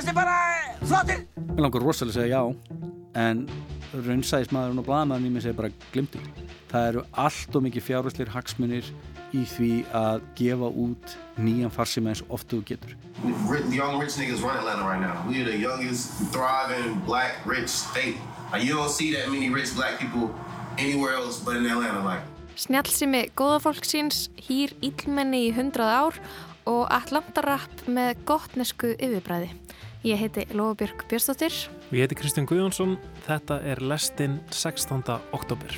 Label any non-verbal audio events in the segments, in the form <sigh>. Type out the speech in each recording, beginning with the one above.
fannst þið bara flottir. Mér langar rosalega að segja já, en raunsæðismadurinn og blaðmadurinn í mig segir bara glimtu. Það eru allt og mikið fjárhæslir hagsmunir í því að gefa út nýjan farsima eins ofta þú getur. Young rich niggas run Atlanta right now. We are the youngest, thriving, black, rich state. Like, you don't see that many rich black people anywhere else but in Atlanta. Like. Snjálfsimi góðafólksins hýr ílmenni í hundrað ár og Atlantarapp með gottnesku yfirbræði. Ég heiti Lofabjörg Björnstóttir. Og ég heiti Kristján Guðjónsson. Þetta er lestinn 16. oktober.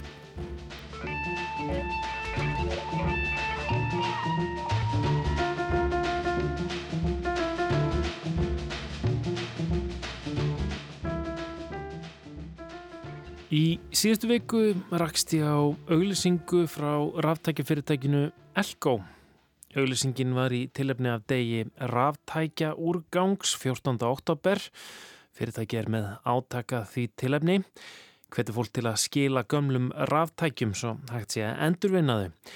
Í síðustu viku rakst ég á auglýsingu frá ráftækjafyrirtækinu Elko. Auglýsingin var í tilefni af degi ráftækja úrgangs 14. oktober. Fyrirtæki er með átaka því tilefni. Hvetur fólk til að skila gömlum ráftækjum svo hægt sé að endurvinna þau.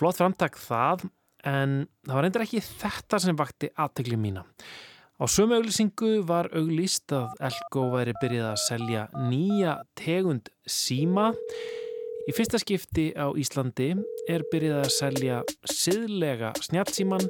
Flott framtak það en það var endur ekki þetta sem vakti aðtegli mína. Á sömu auglýsingu var auglýst að Elko væri byrjað að selja nýja tegund síma. Í fyrsta skipti á Íslandi er byrjað að selja siðlega snjálfsíman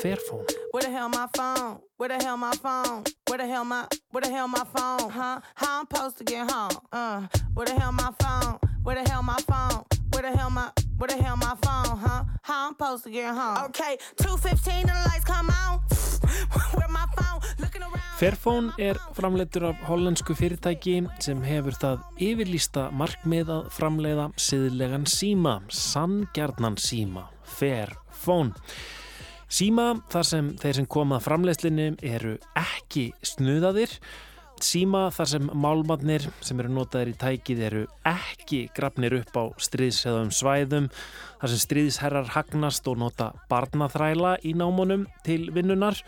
Fairphone. Where the hell my phone? Where the hell my phone? Where the hell my Where the hell my phone? Huh? How I'm supposed to get home? Uh, where the hell my phone? Where the hell my phone? Where the hell my Where the hell my phone? Huh? How I'm supposed to get home? Okay, 2:15 and the lights come on. <laughs> Where my phone? Looking around. Fairphone er framleitur af hollensku fyrirtæki sem hefur það yfirlýsta markmið að framleiða siðlegan síma, sanngjarnan síma, Fairphone. Síma þar sem þeir sem komað framleiðslinni eru ekki snuðaðir, síma þar sem málmannir sem eru notaðir í tækið eru ekki grafnir upp á stríðsheðum svæðum, þar sem stríðsherrar hagnast og nota barnaþræla í námunum til vinnunar,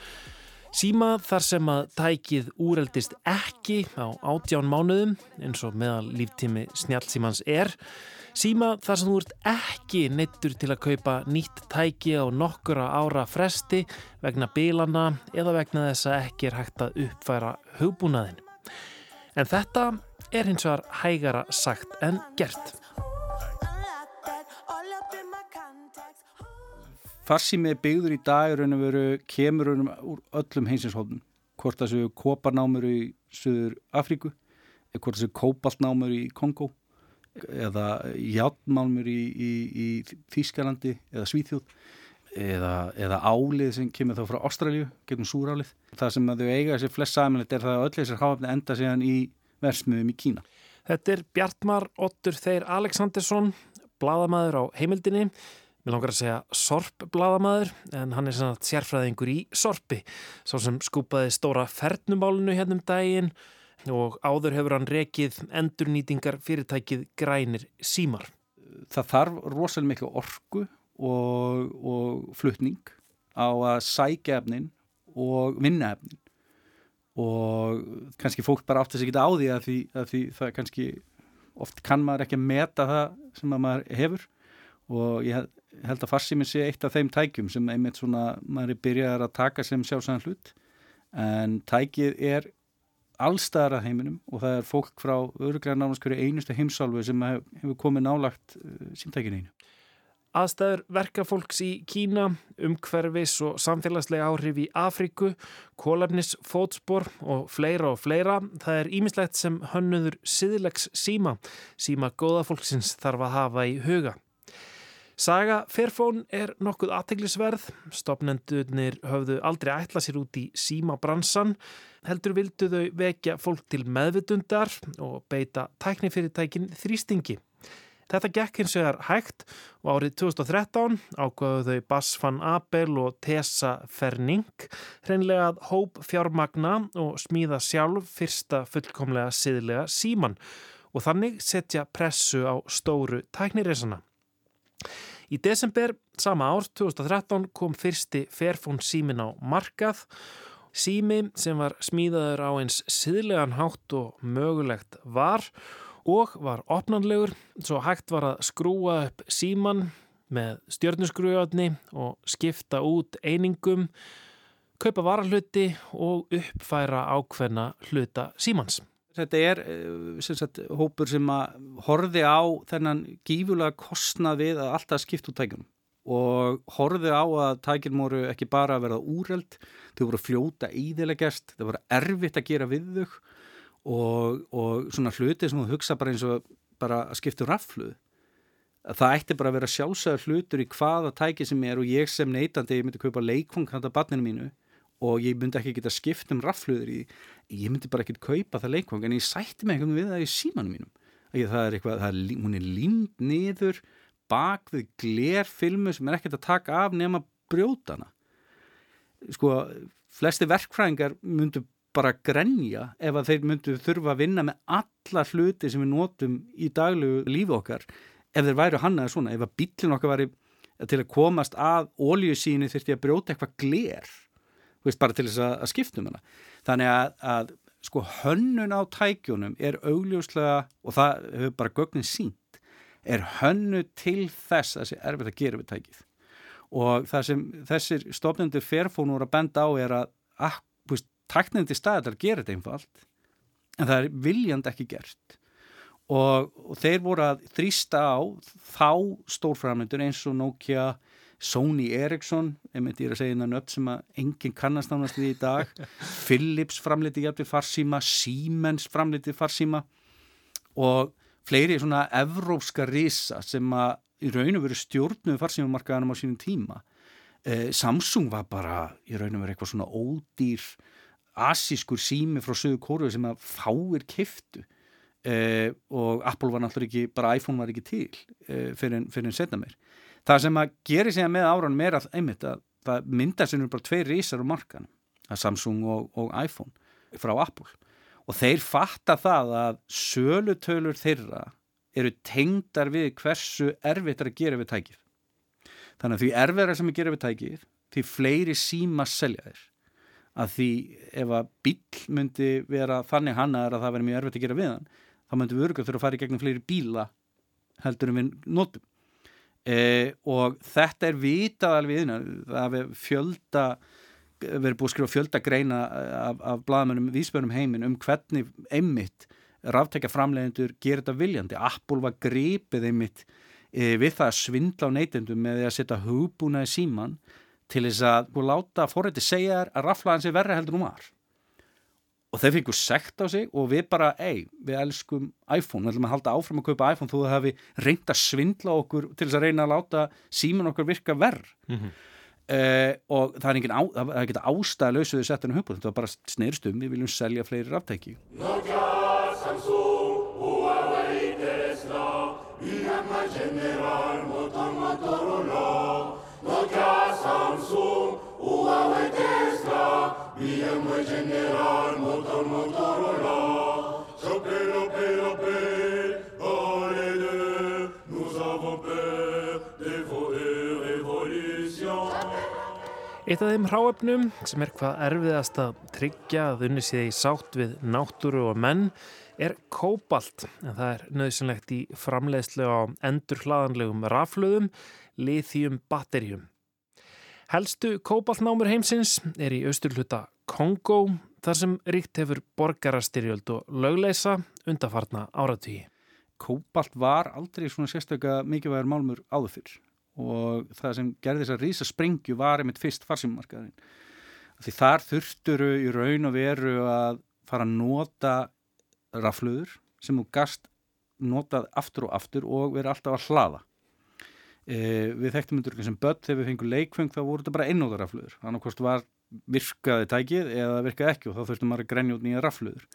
Síma þar sem að tækið úreldist ekki á átján mánuðum eins og meðal líftími snjálfsímans er. Síma þar sem þú ert ekki neittur til að kaupa nýtt tæki á nokkura ára fresti vegna bílana eða vegna þess að ekki er hægt að uppfæra hugbúnaðin. En þetta er hins vegar hægara sagt en gert. Farsími byggður í dag raun og veru kemur raun úr öllum heimsinshóðum. Hvort það séu koparnámur í Suður Afríku, eða hvort það séu kóbaltnámur í Kongo, eða játnmálmur í, í, í Þýskalandi eða Svíþjóð, eða, eða álið sem kemur þá frá Ástralju, gegnum súrálið. Það sem þau eiga þessi flest samanlegt er það að öll þessar háafni enda síðan í versmiðum í Kína. Þetta er Bjartmar Ottur Þeir Aleksandersson, bladamæður á heimildinni. Mér langar að segja sorpbladamæður en hann er svona sérfræðingur í sorpi. Svo sem skúpaði stóra fernumálunu hérna um daginn og áður hefur hann rekið endurnýtingar fyrirtækið grænir símar. Það þarf rosalega miklu orku og, og flutning á að sækja efnin og vinna efnin og kannski fólk bara átt að segja á því að því, að því það kannski oft kann maður ekki að meta það sem maður hefur og ég held að farsíminn sé eitt af þeim tækjum sem einmitt svona maður er byrjaðar að taka sem sjálfsæðan hlut en tækið er allstæðar að heiminum og það er fólk frá öruglega nánast hverju einustu heimsálfu sem hefur komið nálagt uh, símtækinu einu. Aðstæður verkafólks í Kína, umhverfis og samfélagslega áhrif í Afríku, kólefnis, fótspor og fleira og fleira. Það er ímislegt sem hönnuður siðlegs síma. Síma góða fólksins þarf að hafa í huga. Saga Fairphone er nokkuð aðteglisverð. Stopnendunir höfðu aldrei ætla sér út í símabransan. Heldur vildu þau vekja fólk til meðvitundar og beita tæknifyrirtækin þrýstingi. Þetta gekk hins vegar hægt og árið 2013 ákvaðu þau Bas van Abel og Tessa Ferning hreinlega að hóp fjármagna og smíða sjálf fyrsta fullkomlega siðlega síman og þannig setja pressu á stóru tækniresana. Í desember sama ár 2013 kom fyrsti Fairphone símin á markað sími sem var smíðaður á eins siðlegan hátt og mögulegt var og var opnanlegur svo hægt var að skrúa upp síman með stjörnuskruðjóðni og skipta út einingum, kaupa varahluti og uppfæra ákveðna hluta símans. Þetta er eh, sem sagt, hópur sem að horfi á þennan gífulega kostnað við að alltaf skipta út tækjunum og horfi á að tækjum voru ekki bara að vera úreld, þau voru fljóta íðilegest, þau voru erfitt að gera við þau og, og svona hluti sem þú hugsa bara eins og bara að skipta um rafluð. Það ætti bara að vera sjálfsögur hlutur í hvaða tæki sem er og ég sem neytandi, ég myndi kaupa leikfang handa barninu mínu og ég myndi ekki geta skipt um rafluður í, ég myndi bara ekki kaupa það leikvang en ég sætti mig einhvern veginn við það í símanum mínum. Það er eitthvað, það er, hún er límt niður bak við glerfilmu sem er ekkert að taka af nema brjótana. Sko, flesti verkfræðingar myndu bara grenja ef að þeir myndu þurfa að vinna með alla hluti sem við notum í daglegu lífi okkar ef þeir væri hannaði svona, ef að bílin okkar væri til að komast að ólíusíni þurfti að brjóta eitthvað gler veist, bara til þess að, að skiptum hana. Þannig að, að sko hönnun á tækjunum er augljóslega, og það hefur bara gögnin sínt, er hönnu til þess að þessi erfitt að gera við tækið. Og það sem þessir stofnendur ferfónur að benda á er að, að ah, taknindi staðar gera þetta einfalt, en það er viljand ekki gert. Og, og þeir voru að þrýsta á þá stórframlendur eins og Nokia Sony Ericsson, ég myndi að segja einhvern öll sem að enginn kannast ánast við í dag. <laughs> Philips framleiti jafnveg farsíma, Siemens framleiti farsíma og fleiri svona evrópska risa sem að í raun og veru stjórnuð farsímamarkaðanum á sínum tíma. Eh, Samsung var bara í raun og veru eitthvað svona ódýr asískur sími frá sögu kóru sem að fáir kiftu eh, og Apple var náttúrulega ekki, bara iPhone var ekki til eh, fyrir en setna mér það sem að gera sig með áranum er að einmitt að það mynda sem eru bara tvei rísar á markan Samsung og, og iPhone frá Apple. Og þeir fatta það að sölutölur þeirra eru tengdar við hversu erfitt er að gera við tækið. Þannig að því erfiðar sem er að gera við tækið því fleiri síma selja þér að því ef að bíl myndi vera þannig hannaðar að það veri mjög erfitt að gera við hann þá myndi við örguð þurfa að fara í gegnum fleiri bíla heldur um við notum e, og þetta er vitað alveg innan, það er fjölda verið búið að skrifa fjölda greina af, af bladamennum vísbjörnum heimin um hvernig einmitt ráftækja framlegendur gerir þetta viljandi. Apple var gripið einmitt e, við það að svindla á neytendum með því að setja hugbúna í síman til þess að láta fórrætti segja þær að raflaðan sé verra heldur hún var og þeir fengur sekt á sig og við bara, ei, við elskum iPhone, við ætlum að halda áfram að kaupa iPhone. Þó að það hefði reynd að svindla okkur til þess að reyna að láta síman okkur virka verð mm -hmm. uh, og það er ekki á, ástæða lausuðu setjanu höfbúð, þetta var bara sneirstum við viljum selja fleiri ráftæki BMW, General, Motor, Motorola. Chopin, Opel, Opel, oh les deux, nous avons peur des faux révolutions. Eitt af þeim hráöfnum sem er hvað erfiðast að tryggja að unni séð í sátt við náttúru og menn er kóbalt en það er nöðsynlegt í framleiðslu á endur hlaðanlegum raflöðum, lithium batterjum. Helstu kóbaltnámur heimsins er í austurluta Kongo þar sem ríkt hefur borgarastyrjöld og lögleisa undafarna áratvíi. Kóbalt var aldrei svona sérstöka mikilvægur málmur áður fyrr og það sem gerði þess að rísa sprengju var einmitt fyrst farsimarkaðin. Því þar þurfturu í raun og veru að fara að nota rafluður sem þú gast notað aftur og aftur og verið alltaf að hlaða. E, við þekktum undir sem börn þegar við fengum leikfeng þá voru þetta bara einnóðar rafluður þannig hvort var virkaði tækið eða virkaði ekki og þá þurftum maður að grenja út nýja rafluður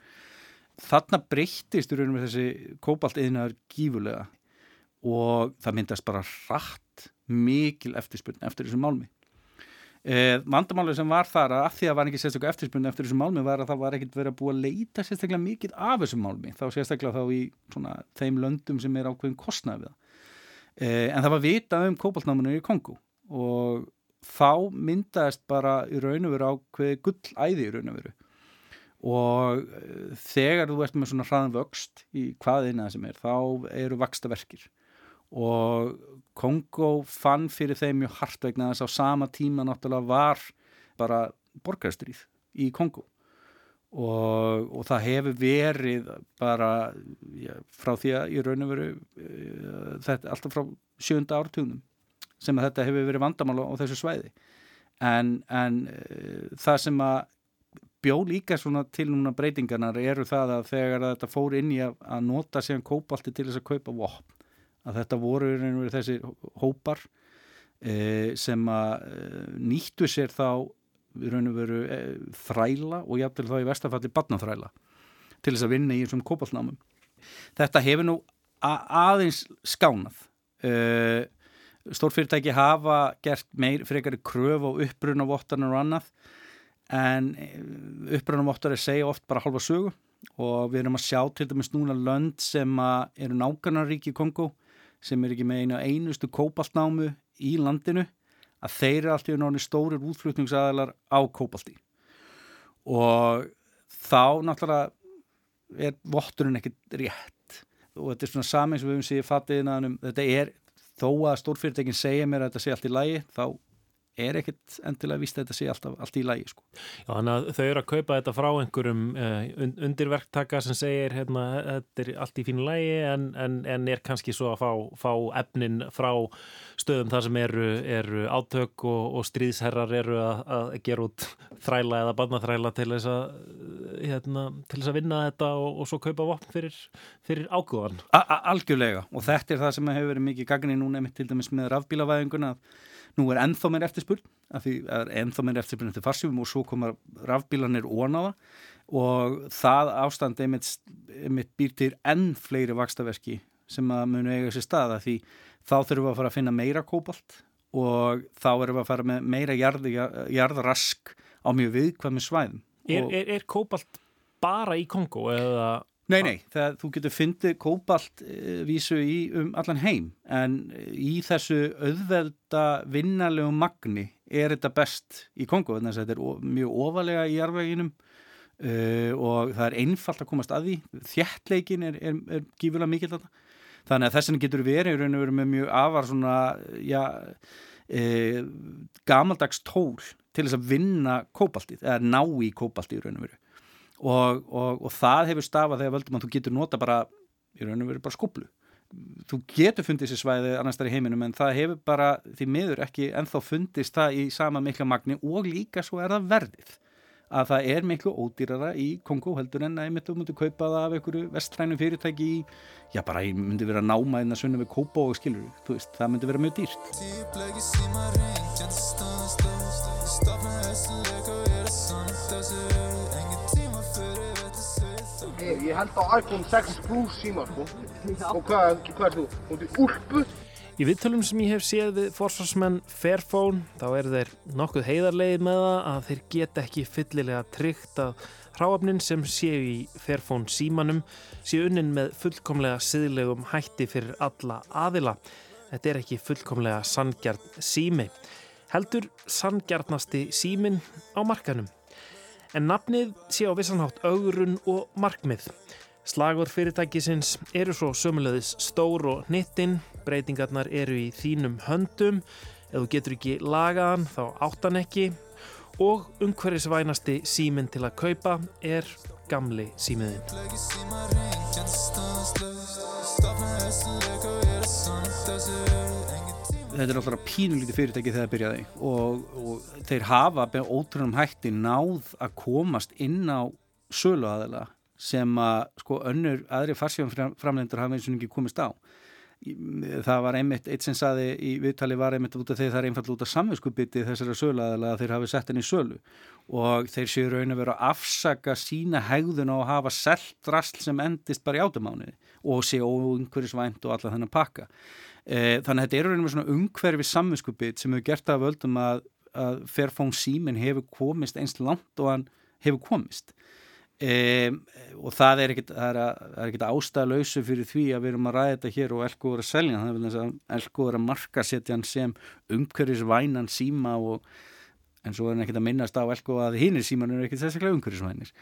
þarna breyttist í raunum með þessi kópalt eðinaður gífulega og það myndast bara rætt mikil eftirspunni eftir þessu málmi. E, vandamálið sem var þar að af því að var ekki sérstaklega eftirspunni eftir þessu málmi var að það var ekkert verið að búa að leita sérstaklega mikið af þessu málmi þá sérstaklega þá í svona, þeim löndum sem er ákveðin kostnað við það. Eh, en það var vitað um kópaltnámanur í Kongo og þá myndaðist bara í raun og veru ákveði gullæði í raun og veru. Og eh, þegar þú ert með svona hraðan vöxt í hvaðina sem er þá eru vaksta verkir og Kongo fann fyrir þeim mjög hart vegna þess að á sama tíma náttúrulega var bara borgarstríð í Kongo og, og það hefur verið bara já, frá því að í raun og veru uh, þetta alltaf frá sjönda ártugnum sem að þetta hefur verið vandamál á þessu svæði en, en uh, það sem að bjó líka svona til núna breytingarnar eru það að þegar þetta fór inn í að, að nota síðan kópalti til þess að kaupa vopn að þetta voru þessi hópar e, sem að e, nýttu sér þá veru þræla og jáfnvel þá í vestafalli badnaþræla til þess að vinna í þessum kópaltnámum. Þetta hefur nú aðeins skánað. E, Stórfyrirtæki hafa gert meir frekari kröf á upprunavottarnar og annað en e, upprunavottar er segja oft bara halva sögu. Og við erum að sjá til dæmis núna lönd sem eru nákvæmnaríki í Kongo sem er ekki með einu einustu kópaltnámu í landinu að þeir eru alltaf náttúrulega stórir útflutningsaðalar á kópalti og þá náttúrulega er votturinn ekkert rétt. Og þetta er svona saman sem við höfum séð fattiðinaðanum, þetta er þó að stórfyrirtekin segja mér að þetta sé allt í lægi þá er ekkert endilega vist að þetta sé alltaf allt í lægi sko. Já, þannig að þau eru að kaupa þetta frá einhverjum uh, undirverktaka sem segir hérna, þetta er allt í fínu lægi en, en, en er kannski svo að fá, fá efnin frá stöðum þar sem eru, eru átök og, og stríðsherrar eru að, að gera út þræla eða barnaþræla til þess að, hérna, til þess að vinna þetta og, og svo kaupa vopn fyrir, fyrir ágóðan. Algjörlega og þetta er það sem hefur verið mikið gagnir núna til dæmis með rafbílavæðinguna að Nú er ennþá mér eftirspurn, af því er ennþá mér eftirspurn eftir farsjúfum og svo komar rafbílanir ónáða og það ástand einmitt, einmitt býr til enn fleiri vakstaverki sem að munu eiga sér staða því þá þurfum við að fara að finna meira kópalt og þá erum við að fara með meira jarð, jarðrask á mjög viðkvæmi svæðum. Er, er, er kópalt bara í Kongo eða... Nei, nei, það, þú getur fyndið kópalt e, vísu í um allan heim en í þessu auðvelda vinnarlegu magni er þetta best í Kongo þannig að þetta er mjög ofalega í jarðveginum e, og það er einfalt að komast að því. Þjertleikin er, er, er gífulega mikil þetta þannig að þessin getur verið raun og verið með mjög afar svona já, e, gamaldags tól til þess að vinna kópaltið eða ná í kópaltið raun og verið og, og, og það hefur stafað þegar völdum að þú getur nota bara í raun og veru bara skublu þú getur fundið sér svæði annars þar í heiminum en það hefur bara því miður ekki enþá fundist það í sama mikla magni og líka svo er það verðið. Að það er miklu ódýrara í Kongo heldur en að ég myndi að myndi kaupa það af einhverju vestrænu fyrirtæki í, já bara ég myndi vera náma inn að sunna við kópa og skilur þú veist, það myndi vera mjög dýrt Ég held á iPhone 6 Plus síma sko og hvað, hvað er þú? Þú ert í úlpu? Í viðtölum sem ég hef séð við forsvarsmenn Fairphone þá eru þeir nokkuð heiðarlegið með það að þeir get ekki fyllilega tryggt að hráafnin sem séu í Fairphone símanum séu unnin með fullkomlega siðlegum hætti fyrir alla aðila. Þetta er ekki fullkomlega sangjarn sími. Heldur sangjarnasti símin á markanum en nafnið sé á vissanhátt augrun og markmið. Slagur fyrirtækisins eru svo sömulegðis stór og nittinn, breytingarnar eru í þínum höndum, ef þú getur ekki lagaðan þá áttan ekki og umhverfisvænasti síminn til að kaupa er gamli símiðin. Þetta er alltaf pínulítið fyrirtæki þegar það byrjaði og, og þeir hafa með ótrúnum hætti náð að komast inn á sölu aðela sem að sko önnur aðri farsíðanframlendur hafa eins og ekki komist á. Það var einmitt, eitt sem saði í viðtali var einmitt út af því það er einfallt út af samvinskupiti þessara sölu aðela að þeir hafi sett henni í sölu. Og þeir séu raun að vera að afsaka sína hegðun að hafa selt rastl sem endist bara í átumáni og séu óungverisvænt og alla þennan pakka þannig að þetta er einhvern svona umhverfi samvinskupið sem hefur gert það að völdum að, að Fairphone símin hefur komist einst langt og hann hefur komist. E, og það er ekkert ástæðalausu fyrir því að við erum að ræða þetta hér og er að selja þannig að Elko er að marka setja hann sem umhverfisvænan síma og en svo er hann ekkert að minnast á Elko að hinn er síman er ekkert sérstaklega umhverfisvænir.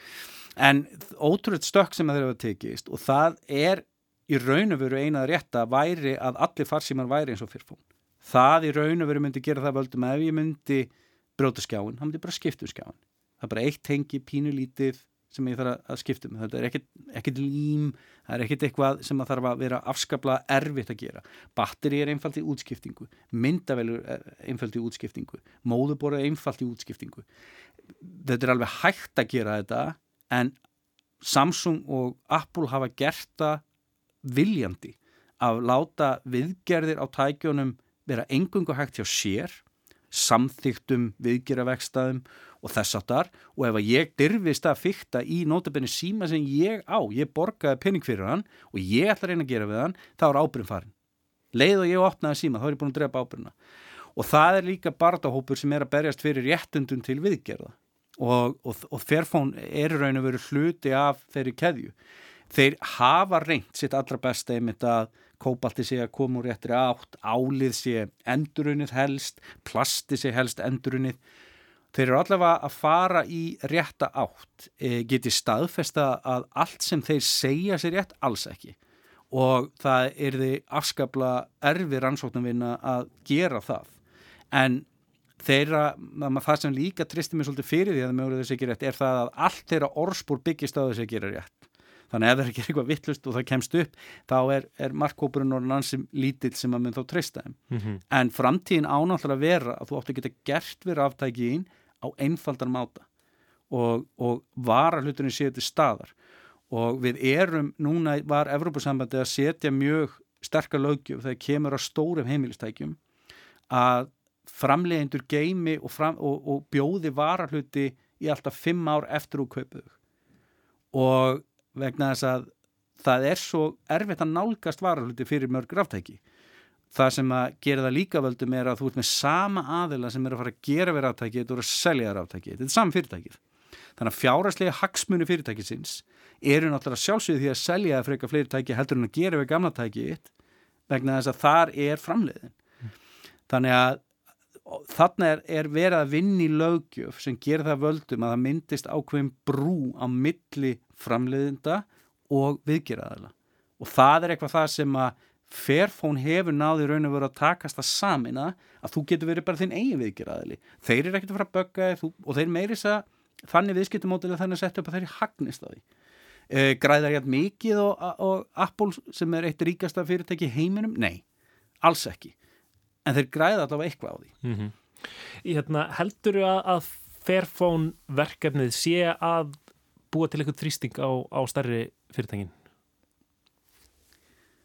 En ótrúið stökk sem þeir hafa tekist og það er í raun og veru einað rétta væri að allir farsímar væri eins og fyrrfón. Það í raun og veru myndi gera það völdum ef ég myndi bróta skjáin, það myndi bara skipta um skjáin. Það er bara eitt tengi pínulítið sem ég þarf að skipta um. Þetta er ekkit lím, það er ekkit eitthvað sem að þarf að vera afskapla erfitt að gera. Batteri er einfalt í útskiptingu, myndavelur er einfalt í útskiptingu, móðubor er einfalt í útskiptingu. Þetta er alveg hægt að gera þetta en Samsung og Apple hafa gert það viljandi að láta viðgerðir á tækjónum vera engungu hægt hjá sér samþygtum viðgerðavekstaðum og þess áttar og ef að ég dyrfist að fykta í nótabenni síma sem ég á, ég borgaði penning fyrir hann og ég ætla að reyna að gera við hann, þá er ábyrgum farin. Leið og ég opnaði síma, þá er ég búin að drepa ábyrguna. Og það er líka barndahópur sem er að berjast fyrir réttundum til viðgerða og, og, og Fairphone er raun og veru hluti af þeirri keðju. Þeir hafa reynt sitt allra besta einmitt að kóbalti sé að koma úr réttri átt, álið sé endurunnið helst, plasti sé helst endurunnið. Þeir eru allavega að fara í rétta átt, e, geti staðfesta að allt sem þeir segja sér rétt, alls ekki. Og það er því afskapla erfi rannsóknarvinna að gera það. En þeirra, það sem líka tristir mig svolítið fyrir því að það mögulega þessi ekki rétt er það að allt þeirra orðspúr byggist á þessi að gera rétt. Þannig að ef það er ekki eitthvað vittlust og það kemst upp þá er, er markkópurinn og nansum lítill sem að mun þá treysta þeim. Mm -hmm. En framtíðin ánáttúrulega að vera að þú átt að geta gert við ráftækiðin á einfaldan máta og, og vara hluturinn séu til staðar. Og við erum, núna var Evrópussambandi að setja mjög sterkar lögjöf þegar kemur á stórum heimilistækjum að framlegendur geimi og, fram, og, og bjóði varahluti í alltaf fimm ár eftir úr kaupuðu. Og vegna þess að það er svo erfitt að nálgast varahluti fyrir mörg ráftæki. Það sem að gera það líka völdum er að þú ert með sama aðila sem er að fara að gera við ráftæki og að selja ráftæki. Þetta er saman fyrirtækið. Þannig að fjáraslega hagsmunu fyrirtækisins eru náttúrulega sjálfsögðu því að selja það freka fyrirtæki heldur en að gera við gamla tækið vegna þess að þar er framleiðin. Þannig að þarna er, er verið að vinni lögjöf sem gerir það völdum að það myndist ákveðin brú á milli framleiðinda og viðgeraðala og það er eitthvað það sem að Fairphone hefur náði raun og veru að takast að samina að þú getur verið bara þinn eigin viðgeraðali þeir eru ekkert að fara að bögga og þeir meiris að þannig viðskiptumótilega þannig að setja upp að þeir hagnist á því. E, græðar ég að mikið og, og Apple sem er eitt ríkasta fyrirtæki heiminum? Nei, alls ekki en þeir græða allavega eitthvað á því mm -hmm. hérna, Heldur þú að, að Fairphone verkefnið sé að búa til eitthvað þrýsting á, á starri fyrirtækin?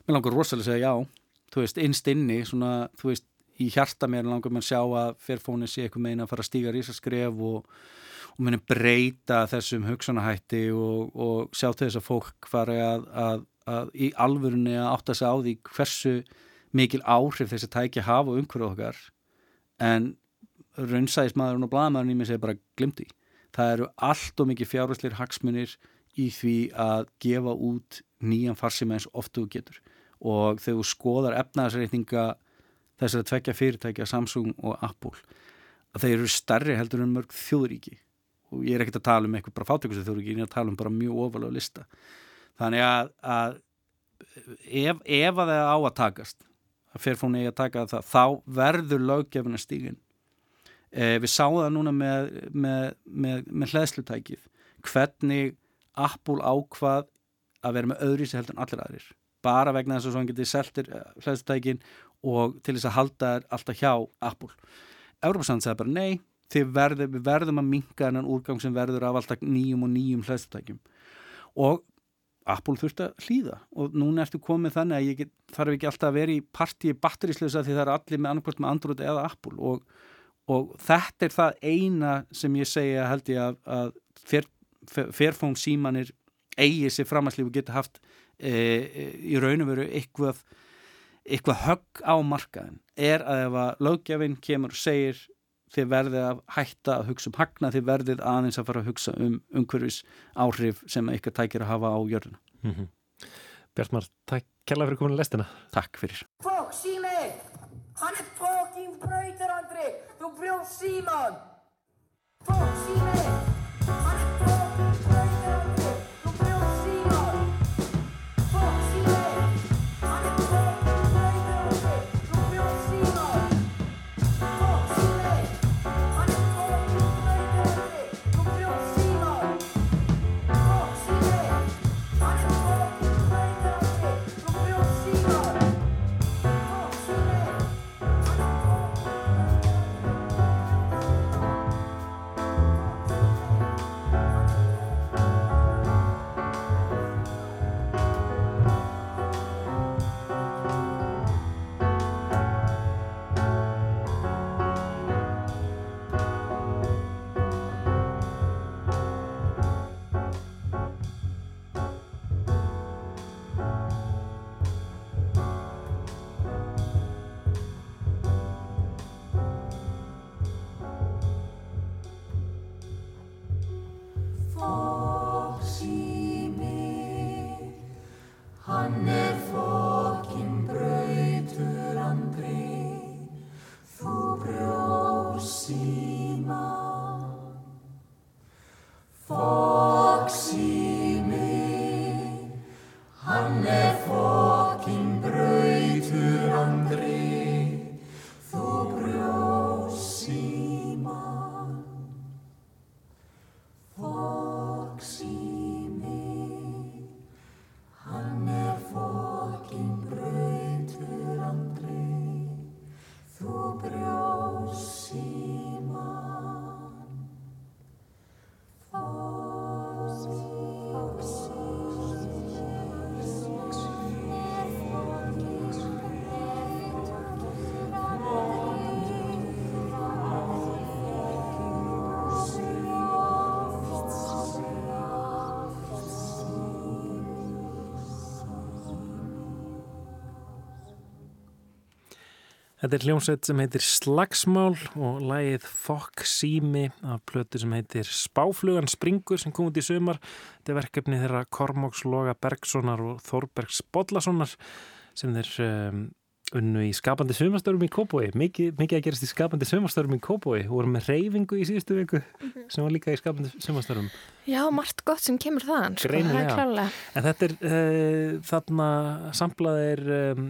Mér langar rosalega að segja já þú veist, innst inni, svona, þú veist í hjarta mér langar mér að sjá að Fairphone sé eitthvað meina að fara að stíga rísaskref og, og muni breyta þessum hugsanahætti og, og sjá til þess að fólk fara að, að, að í alvörunni að átta sig á því hversu mikil áhrif þessi tæki hafa umhverju okkar en raunsæðismadurinn og bladamæðurinn í mig segir bara glimti. Það eru allt og mikið fjárhæsleir hagsmunir í því að gefa út nýjan farsima eins oftu þú getur og þegar þú skoðar efnaðsreitninga þessar að tvekja fyrirtækja Samsung og Apple að þeir eru starri heldur en mörg þjóðuríki og ég er ekkert að tala um eitthvað bara fátökustu þjóðuríki, ég er að tala um bara mjög ofalega lista. Þannig að, að ef, ef að það á að takast að Fairphone eigi að taka það, þá verður löggefina stígin. Eh, við sáum það núna með, með, með, með hlæðslutækið, hvernig Apple ákvað að vera með öðru í sig heldur en allir aðrir. Bara vegna þess að hann getið seltir eh, hlæðslutækin og til þess að halda þær alltaf hjá Apple. Európa-sand sagði bara nei, verður, við verðum að minka en úrgang sem verður af alltaf nýjum og nýjum hlæðslutækjum. Og Apple þurfti að hlýða. Og núna ertu komið þannig að ég get, þarf ekki alltaf að vera í partíi batteríslösa því það er allir með annarkvæmt með Android eða Apple. Og, og þetta er það eina sem ég segja held ég að, að Fairphone símanir eigi sér framhanslífu geta haft e, e, í raun og veru eitthvað, eitthvað högg á markaðin er að ef að lögjafinn kemur og segir þið verðið að hætta að hugsa um hagna, þið verðið aðeins að fara að hugsa um umhverfis áhrif sem eitthvað tækir að hafa á jörðuna. Mm -hmm. Bjartmar, takk kærlega fyrir komin að lestina. Takk fyrir. Fokk, sími! Hann er fokkin bröytur, Andri! Þú brjóð síman! Fokk, sími! Þetta er hljómsveit sem heitir Slagsmál og lagið Fokk sími af plötu sem heitir Spáflugan springur sem kom út í sömar. Þetta er verkefni þeirra Kormáks Loga Bergsonar og Þorbergs Bodlasonar sem þeir um, unnu í skapandi sömastörum í Kópói. Mikið, mikið að gerast í skapandi sömastörum í Kópói. Þú voru með reyfingu í síðustu viku sem var líka í skapandi sömastörum. Já, margt gott sem kemur þaðan, sko, það er klálega. En þetta er uh, þarna samplað er um,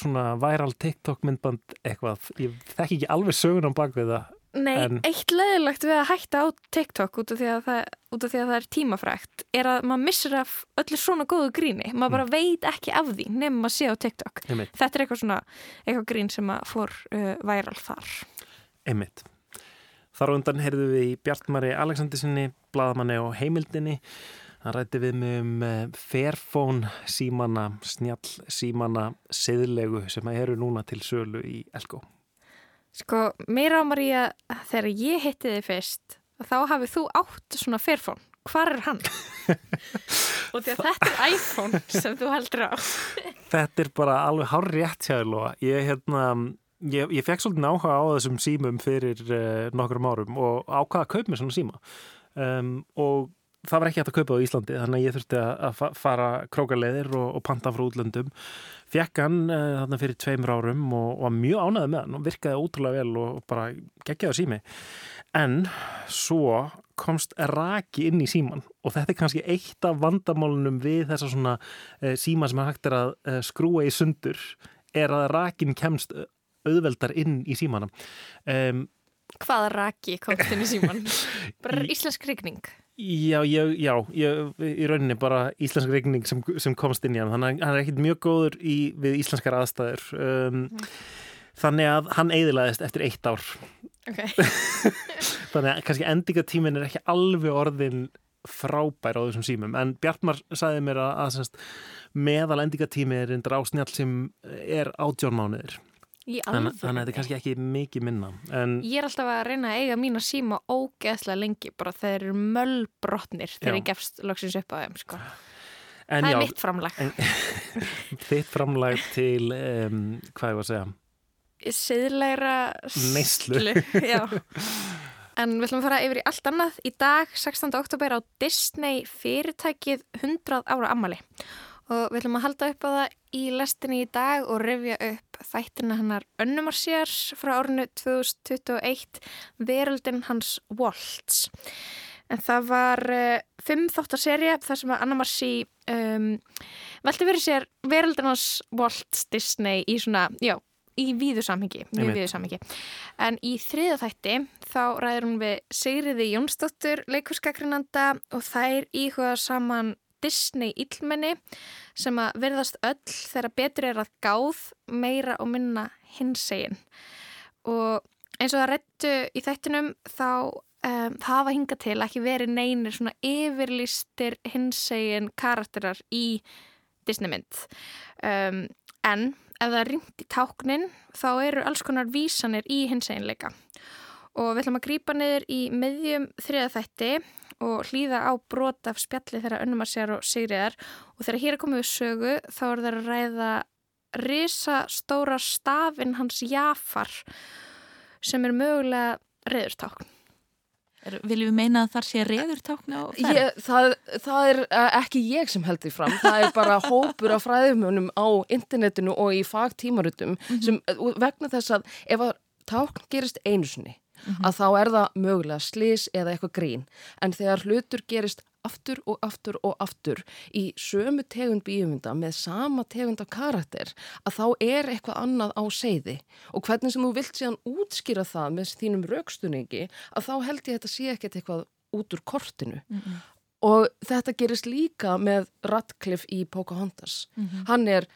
svona viral TikTok myndband eitthvað. Ég þekki ekki alveg sögun á bakvið það. Nei, En- eitt leðilegt við að hætta á TikTok út af því að það, af því að það er tímafrægt er að maður missir af öllu svona góðu gríni. Maður bara veit ekki af því nefnum að sé á TikTok. Einmitt. Þetta er eitthvað svona, eitthvað grín sem að fór uh, væral þar. Einmitt. Þar undan heyrðu við í Bjartmari Aleksandersinni, bladamanni og heimildinni. Það rætti við mig um uh, Fairphone símana, snjall símana, siðlegu sem eru núna til sölu í Elko. Sko, mér ámar ég að þegar ég hitti þið fyrst, þá hafið þú átt svona Fairphone. Hvar er hann? <laughs> og því að þetta er iPhone sem þú heldur á. <laughs> Þetta er bara alveg hár rétt hjá þér, Lóa. Ég, hérna, ég, ég fekk svolítið áhuga á þessum símum fyrir uh, nokkrum árum og ákvaða að kaupa mér svona síma. Um, og það var ekki hægt að kaupa á Íslandi þannig að ég þurfti að, að fa- fara krókaleiðir og, og panta frá útlöndum. Fekk hann uh, þarna fyrir tveimur árum og, og var mjög ánæði með hann og virkaði ótrúlega vel og bara geggjaði sími. En svo komst raki inn í síman og þetta er kannski eitt af vandamálunum við þessa svona uh, síma sem er hægt er að uh, skrúa í sundur er að rakin kemst auðveldar inn í símanum. Um, Hvaða raki komst inn í síman? <laughs> Bara íslensk rigning. Já, ég, já, ég, í rauninni bara íslensk regning sem, sem komst inn í hann þannig að hann er ekkit mjög góður í, við íslenskar aðstæður um, þannig að hann eiðilaðist eftir eitt ár Ok. <laughs> þannig að kannski endingatímin er ekki alveg orðin frábær á þessum símum en Bjartmar sagði mér að, að semst, meðal endingatími er reyndar á snjall sem er átjón mánuðir Í þannig, að þetta er kannski ekki mikið minna en Ég er alltaf að reyna að eiga mína síma ógeðslega lengi, bara þeir eru möllbrotnir þegar ég gefst loksins upp á þeim, sko. það já, er mitt framlag. en, <laughs> þitt framlag til um, hvað ég var að segja Siðlegra Neyslu. <laughs> En við ætlum að fara yfir í allt annað. Í dag, 16. oktober á Disney fyrirtækið 100 ára ammali. Og við ætlum að halda upp á það í lestinni í dag og rifja upp þættina hennar Önnumarsjars frá árinu 2021, Veröldin hans Waltz. En það var uh, fimm þáttar serja þar sem að Anna Marci um, velti verið sér Veröldin hans Waltz Disney í svona, já, í víðu samhengi, mjög víðu samhengi. En í þriða þætti þá ræður hún við Sigriði Jónsdóttur, leikurskakrinanda og þær íhuga saman Disney illmenni sem að verðast öll þegar betur er að gáð meira og minna hinsegin. Og eins og það rettu í þættinum þá um, hafa hingað til ekki verið neinir svona yfirlýstir hinsegin karakterar í Disney mynd. Um, en ef það er rýmt í táknin þá eru alls konar vísanir í hinseginleika. Og við ætlum að grípa niður í miðjum þriða þætti og hlýða á brot af spjalli þeirra önnum að sér og sigriðar og þegar hér er komið við sögu þá er það að ræða risa stóra stafinn hans Jafar sem er mögulega reyðurtákn. Er, viljum við meina að þar sé reður tákna á ferð? Ég, það, það er uh, ekki ég sem held því fram, það er bara <laughs> hópur af fræðumönum á internetinu og í fagtímarutum sem uh, vegna þess að ef að tákn gerist einu sinni að þá er það mögulega slís eða eitthvað grín. En þegar hlutur gerist aftur og aftur og aftur í sömu tegund bíumynda með sama tegund af karakter að þá er eitthvað annað á seiði og hvernig sem þú vilt síðan útskýra það með þínum raukstunningi að þá held ég að þetta sé ekkert eitthvað út úr kortinu. Og þetta gerist líka með Radcliffe í Pocahontas. Hann er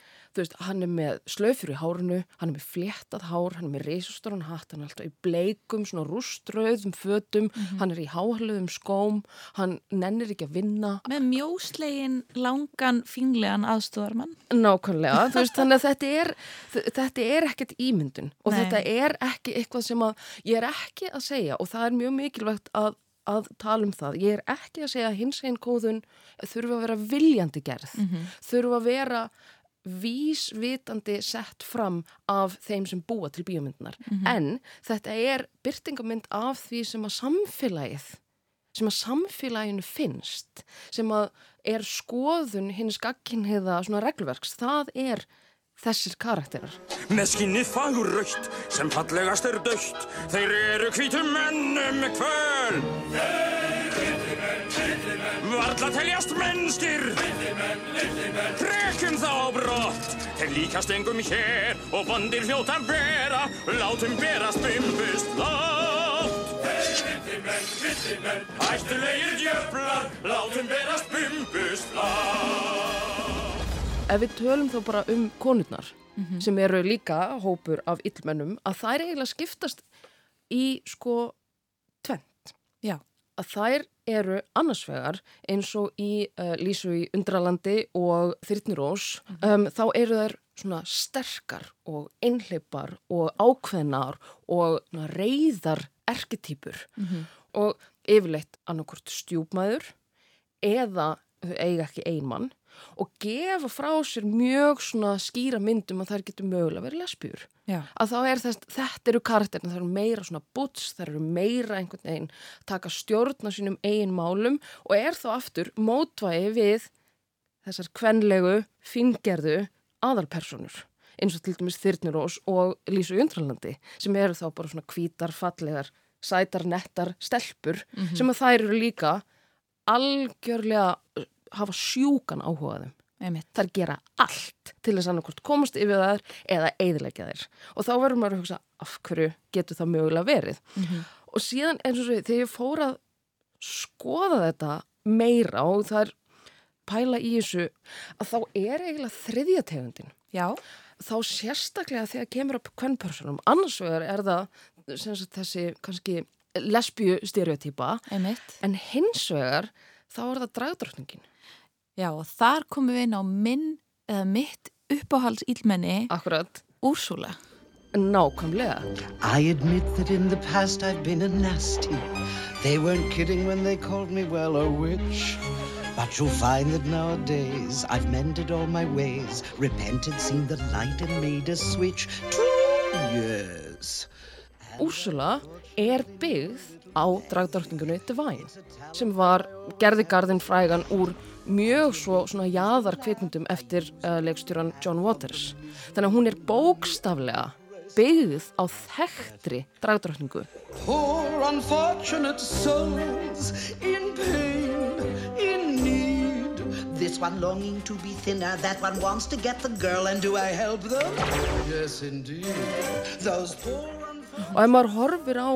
veist, hann er með slöfur í hárunu, hann er með fléttað hár, hann er með reysastóran hatt, hann er alltaf í bleikum, svona rúströðum fötum, hann er í háhaldum skóm, hann nennir ekki að vinna. Með mjóslegin, langan, fínlegan aðstóðarmann. Nákvæmlega, veist, <laughs> þannig að þetta er, þetta er ekkert ímyndun og Nei. þetta er ekki eitthvað sem að ég er ekki að segja og það er mjög mikilvægt að, að tala um það. Ég er ekki að segja að hins einn kóðun þurfa að vera viljandi gerð, þurfa að vera vísvitandi sett fram af þeim sem búa til bíómyndunar. En þetta er byrtingamynd af því sem að samfélagið sem að samfélaginu finnst sem að er skoðun hins gagginniða svona reglverks það er þessir karakterar. Með skinnið fagur raukt sem fallegast er dögt Þeir eru hvítum mennum með kvöl Varla teljast mennskir. Trekum þá á brott. Þeir líkast engum hér Og bondir hljóta bera. Látum berast bimbust látt Hættulegir djöflar Látum berast bimbust látt ef við tölum þá bara um konurnar sem eru líka hópur af illmennum að þær eiginlega skiptast í sko tvent. Já. Að þær eru annarsvegar eins og í uh, Lísu í Undralandi og Þyrnirós um, þá eru þær svona sterkar og einhleipar og ákveðnar og reyðar erketýpur og yfirleitt annarkort stjúpmæður eða eiga ekki einmann og gefa frá sér mjög svona skýra myndum að þær getur mögulega verið lesbjur. Já. Að þá er þess, þetta eru karakterin, það eru meira svona butts, það eru meira einhvern veginn taka stjórn á sínum eigin málum og er þá aftur mótvægi við þessar kvenlegu, fingerðu aðalpersonur eins og til dæmis Þyrnirós og Lísu Jundralandi sem eru þá bara svona hvítar, fallegar, sætar, nettar, stelpur sem að þær eru líka algjörlega hafa sjúkan áhugaðum. Þær gera allt til þess annarkort komast yfir þær eða eiðilegja þær. Og þá verður maður að hugsa af hverju getur það mögulega verið. Og síðan eins og svo þegar ég fór að skoða þetta meira og það er pæla í þessu að þá er eiginlega þriðja tegundin. Já. Þá sérstaklega þegar kemur upp kvennpersonum. Annars vegar er það sagt, þessi kannski lesbíu stereotýpa Einmitt. en hins vegar þá er það dragdrottningin. Já, og þar komum við inn á minn eða mitt uppáhalds ílmenni Akkurat. Úrsula. Nákvæmlega. I admit that in the past I've been a nasty. They weren't kidding when they called me, well, a witch. But you'll find that nowadays I've mended all my ways, repented, seen the light, and made a switch. True, yes. Úrsula er byggð á dragdrottningunni Divine sem var gerði garðin frægan úr mjög svo svona jaðar kvikmyndum eftir uh, leikstjóran John Waters. Þannig að hún er bókstaflega byggð á þekktri dragdrottningu. Poor unfortunate souls in pain, in need. This one longing to be thinner, that one wants to get the girl, and do I help them? Yes, indeed. Those poor Og ef maður horfir á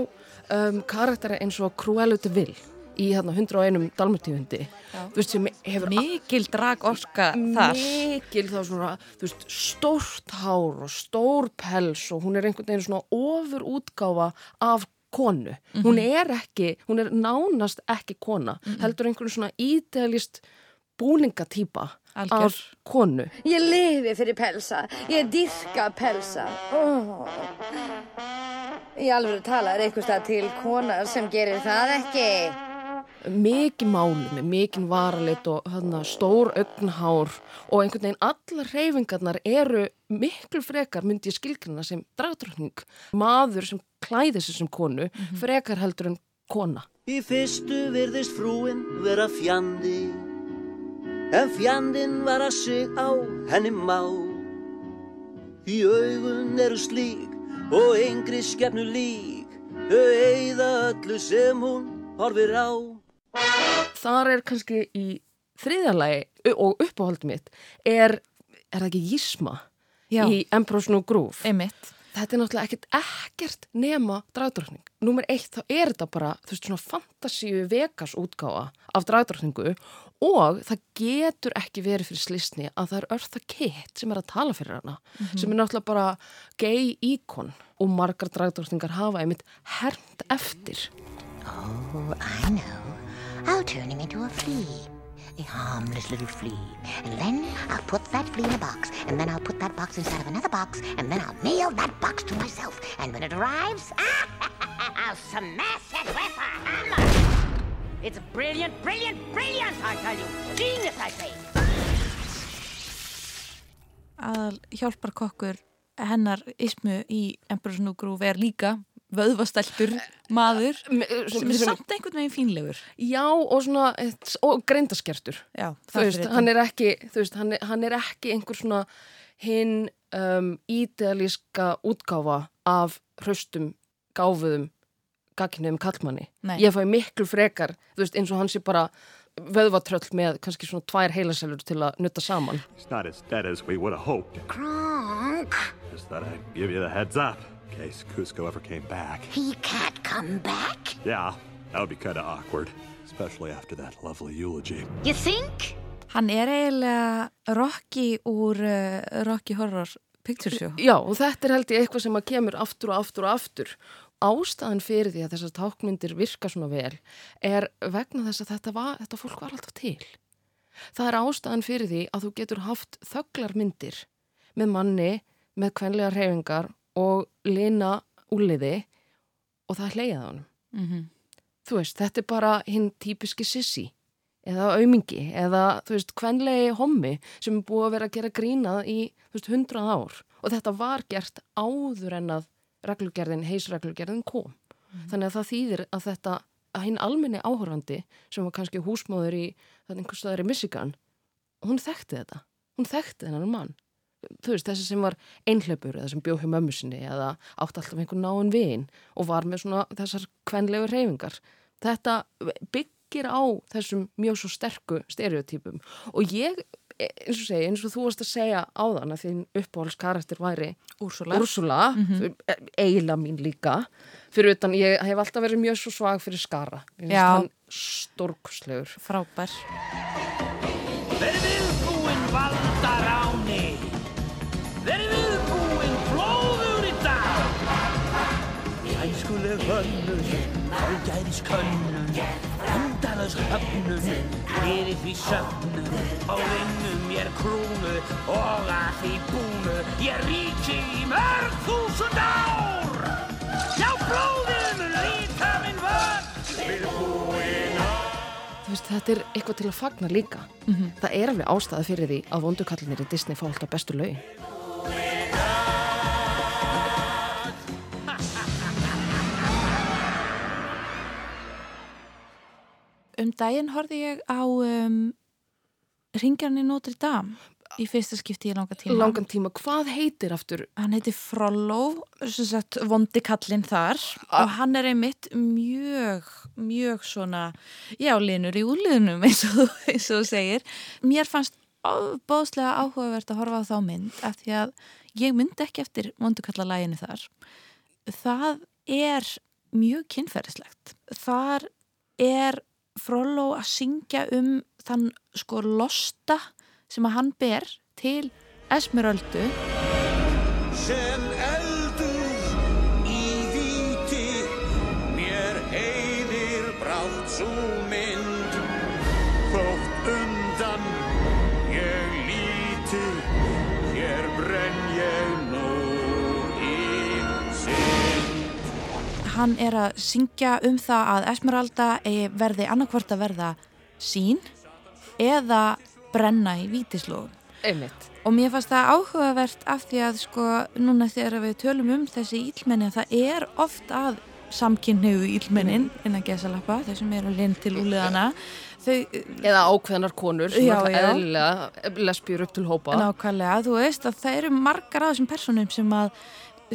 um, karakteri eins og Cruella de Vil í hérna 101 dalmartífundi þú veist sem hefur Mikil drag orka þar. mikil þá svona veist stórt hár og stór pels og hún er einhvern veginn svona ofur útgáfa af konu hún er ekki, hún er nánast ekki kona, heldur einhvern svona idealist búningatýpa af konu Ég lifi fyrir pelsa. Ég dyrka pelsa. Oh. Í alveg tala er eitthvað stað til kona sem gerir það ekki. mikið máli með mikið varalit og hana, stór augnhár og einhvern veginn allar reyfingarnar eru miklu frekar myndi ég skilgrina sem dragdrottning. Maður sem klæði sig sem konu frekar heldur en kona. Í fyrstu virðist frúin vera fjandi En fjandinn var að sig á henni má. Í augun eru slík og yngri skefnu lík Þau eigða öllu sem hún horfir á þar er kannski í þriðalagi og uppáhald mitt er, er það ekki Jísma Já. í Emperor's New Groove Einmitt. þetta er náttúrulega ekkert ekkert nema dragdrottning. Númer eitt þá er þetta bara, þú veist, svona fantasíu Vegas útgáfa af dragdrottningu og það getur ekki verið fyrir slisni að það er Eartha Kitt sem er að tala fyrir hana, sem er náttúrulega bara gay íkon og margar dragdrottningar hafa einmitt hermt eftir. Oh, I know. I'll turn him into a flea. A harmless little flea. And then I'll put that flea in a box. And then I'll put that box inside of another box. And then I'll mail that box to myself. And when it arrives, <laughs> I'll smash it with a hammer. It's brilliant, brilliant, brilliant, I tell you. Genius, I say. að hjálpar kokkur hennar ismu í Emperor's New Groove er líka vöðvastæltur maður sem er samt einhvern veginn fínlegur Já, og svona, og greindaskertur Já, þú veist, hann er ekki þú veist, hann er, hann er ekki einhver svona hinn um, ídealíska útgáfa af hraustum, gáfuðum gagkinnum kallmanni. Nei. Ég fæ miklu frekar, þú veist, eins og hann sé bara vöðvatröll með kannski svona tvær heilaselur til að nutta saman. It's not as dead as we would have hoped. Kronk, Just thought I'd give you the heads up in case Cusco ever came back. he can't come back. Yeah, that would be kind of awkward, especially after that lovely eulogy. You think? Hann er eiginlega Rocky úr uh, Rocky Horror Picture Show. Já, og þetta er held ég eitthvað sem að kemur aftur og aftur og aftur. Ástæðan fyrir því að þessar tákmyndir virka svona vel er vegna þess að þetta, var, þetta fólk var alltaf til. Það er ástæðan fyrir því að þú getur haft þögglarmyndir með manni, með kvenlega reyfingar og lina úliði og það hleyjað á hann. Mm -hmm. Þú veist, þetta er bara hinn típiski sissi eða aumingi eða þú veist, kvenlegi hommi sem er búið að vera að gera grínað í þú veist, hundrað ár og þetta var gert áður en að reglugerðin, heisreglugerðin kom. Þannig að það þýðir að þetta að hinn almenni áhorfandi sem var kannski húsmáður í einhvers staðar í Michigan, hún þekkti þetta. Hún þekkti þennan mann. Þú veist, þessi sem var einhleipur eða sem bjóð hjá mömmu sinni eða átti alltaf einhvern náinn vin og var með svona þessar kvenlegu reyfingar. Þetta byggir á þessum mjög svo sterku stereotypum og ég, eins og segi, eins og þú varst að segja áðan að þín uppáhaldskarakter væri Úrsula, Úrsula Mhm. eiginlega mín líka fyrir utan, ég hef alltaf verið mjög svo svag fyrir skara. Ég finnst Já. hann stórkuslegur. Frábær. Verið hönnun Hálgæris könnun Endalös höfnun Fyrir því söfnun Og vinnum mér krúnu Og að því búnu. Ég ríki í mörg þúsund ár. Já, blóðið mun líta minn vörn Við búinn Þú veist, þetta er eitthvað til að fagna líka. Það er alveg ástæða fyrir því að vondukallinir í Disney fá alltaf bestu lögin. Um daginn horfði ég á um, Ringjarni Notre Dame í fyrsta skipti í langa tíma. Langan tíma, hvað heitir aftur? Hann heitir Frollo, sem sagt vondi kallinn þar og hann er einmitt mjög, mjög svona, já, linur í úliðnum <laughs> eins og, þú- eins og þú segir. Mér fannst bóðslega áhugavert að horfa á þá mynd af því að ég myndi ekki eftir vondukallalæginu þar. Það er mjög kynferðislegt. Þar er Frollo að syngja um þann sko losta sem að hann ber til Esmeröldu sem hann er að syngja um það að Esmeralda verði annarkvort að verða sín eða brenna í vítislóðum. Einmitt. Og mér fannst það áhugavert af því að sko núna þegar við tölum um þessi ílmenni að það er oft að samkynniðu ílmennin innan gesalappa, þau sem eru linn til úliðana þau, Eða ákveðnar konur sem Já, já. eðlilega lesbjur upp til hópa. Nákvæmlega, þú veist að það eru margar af þessum personum sem að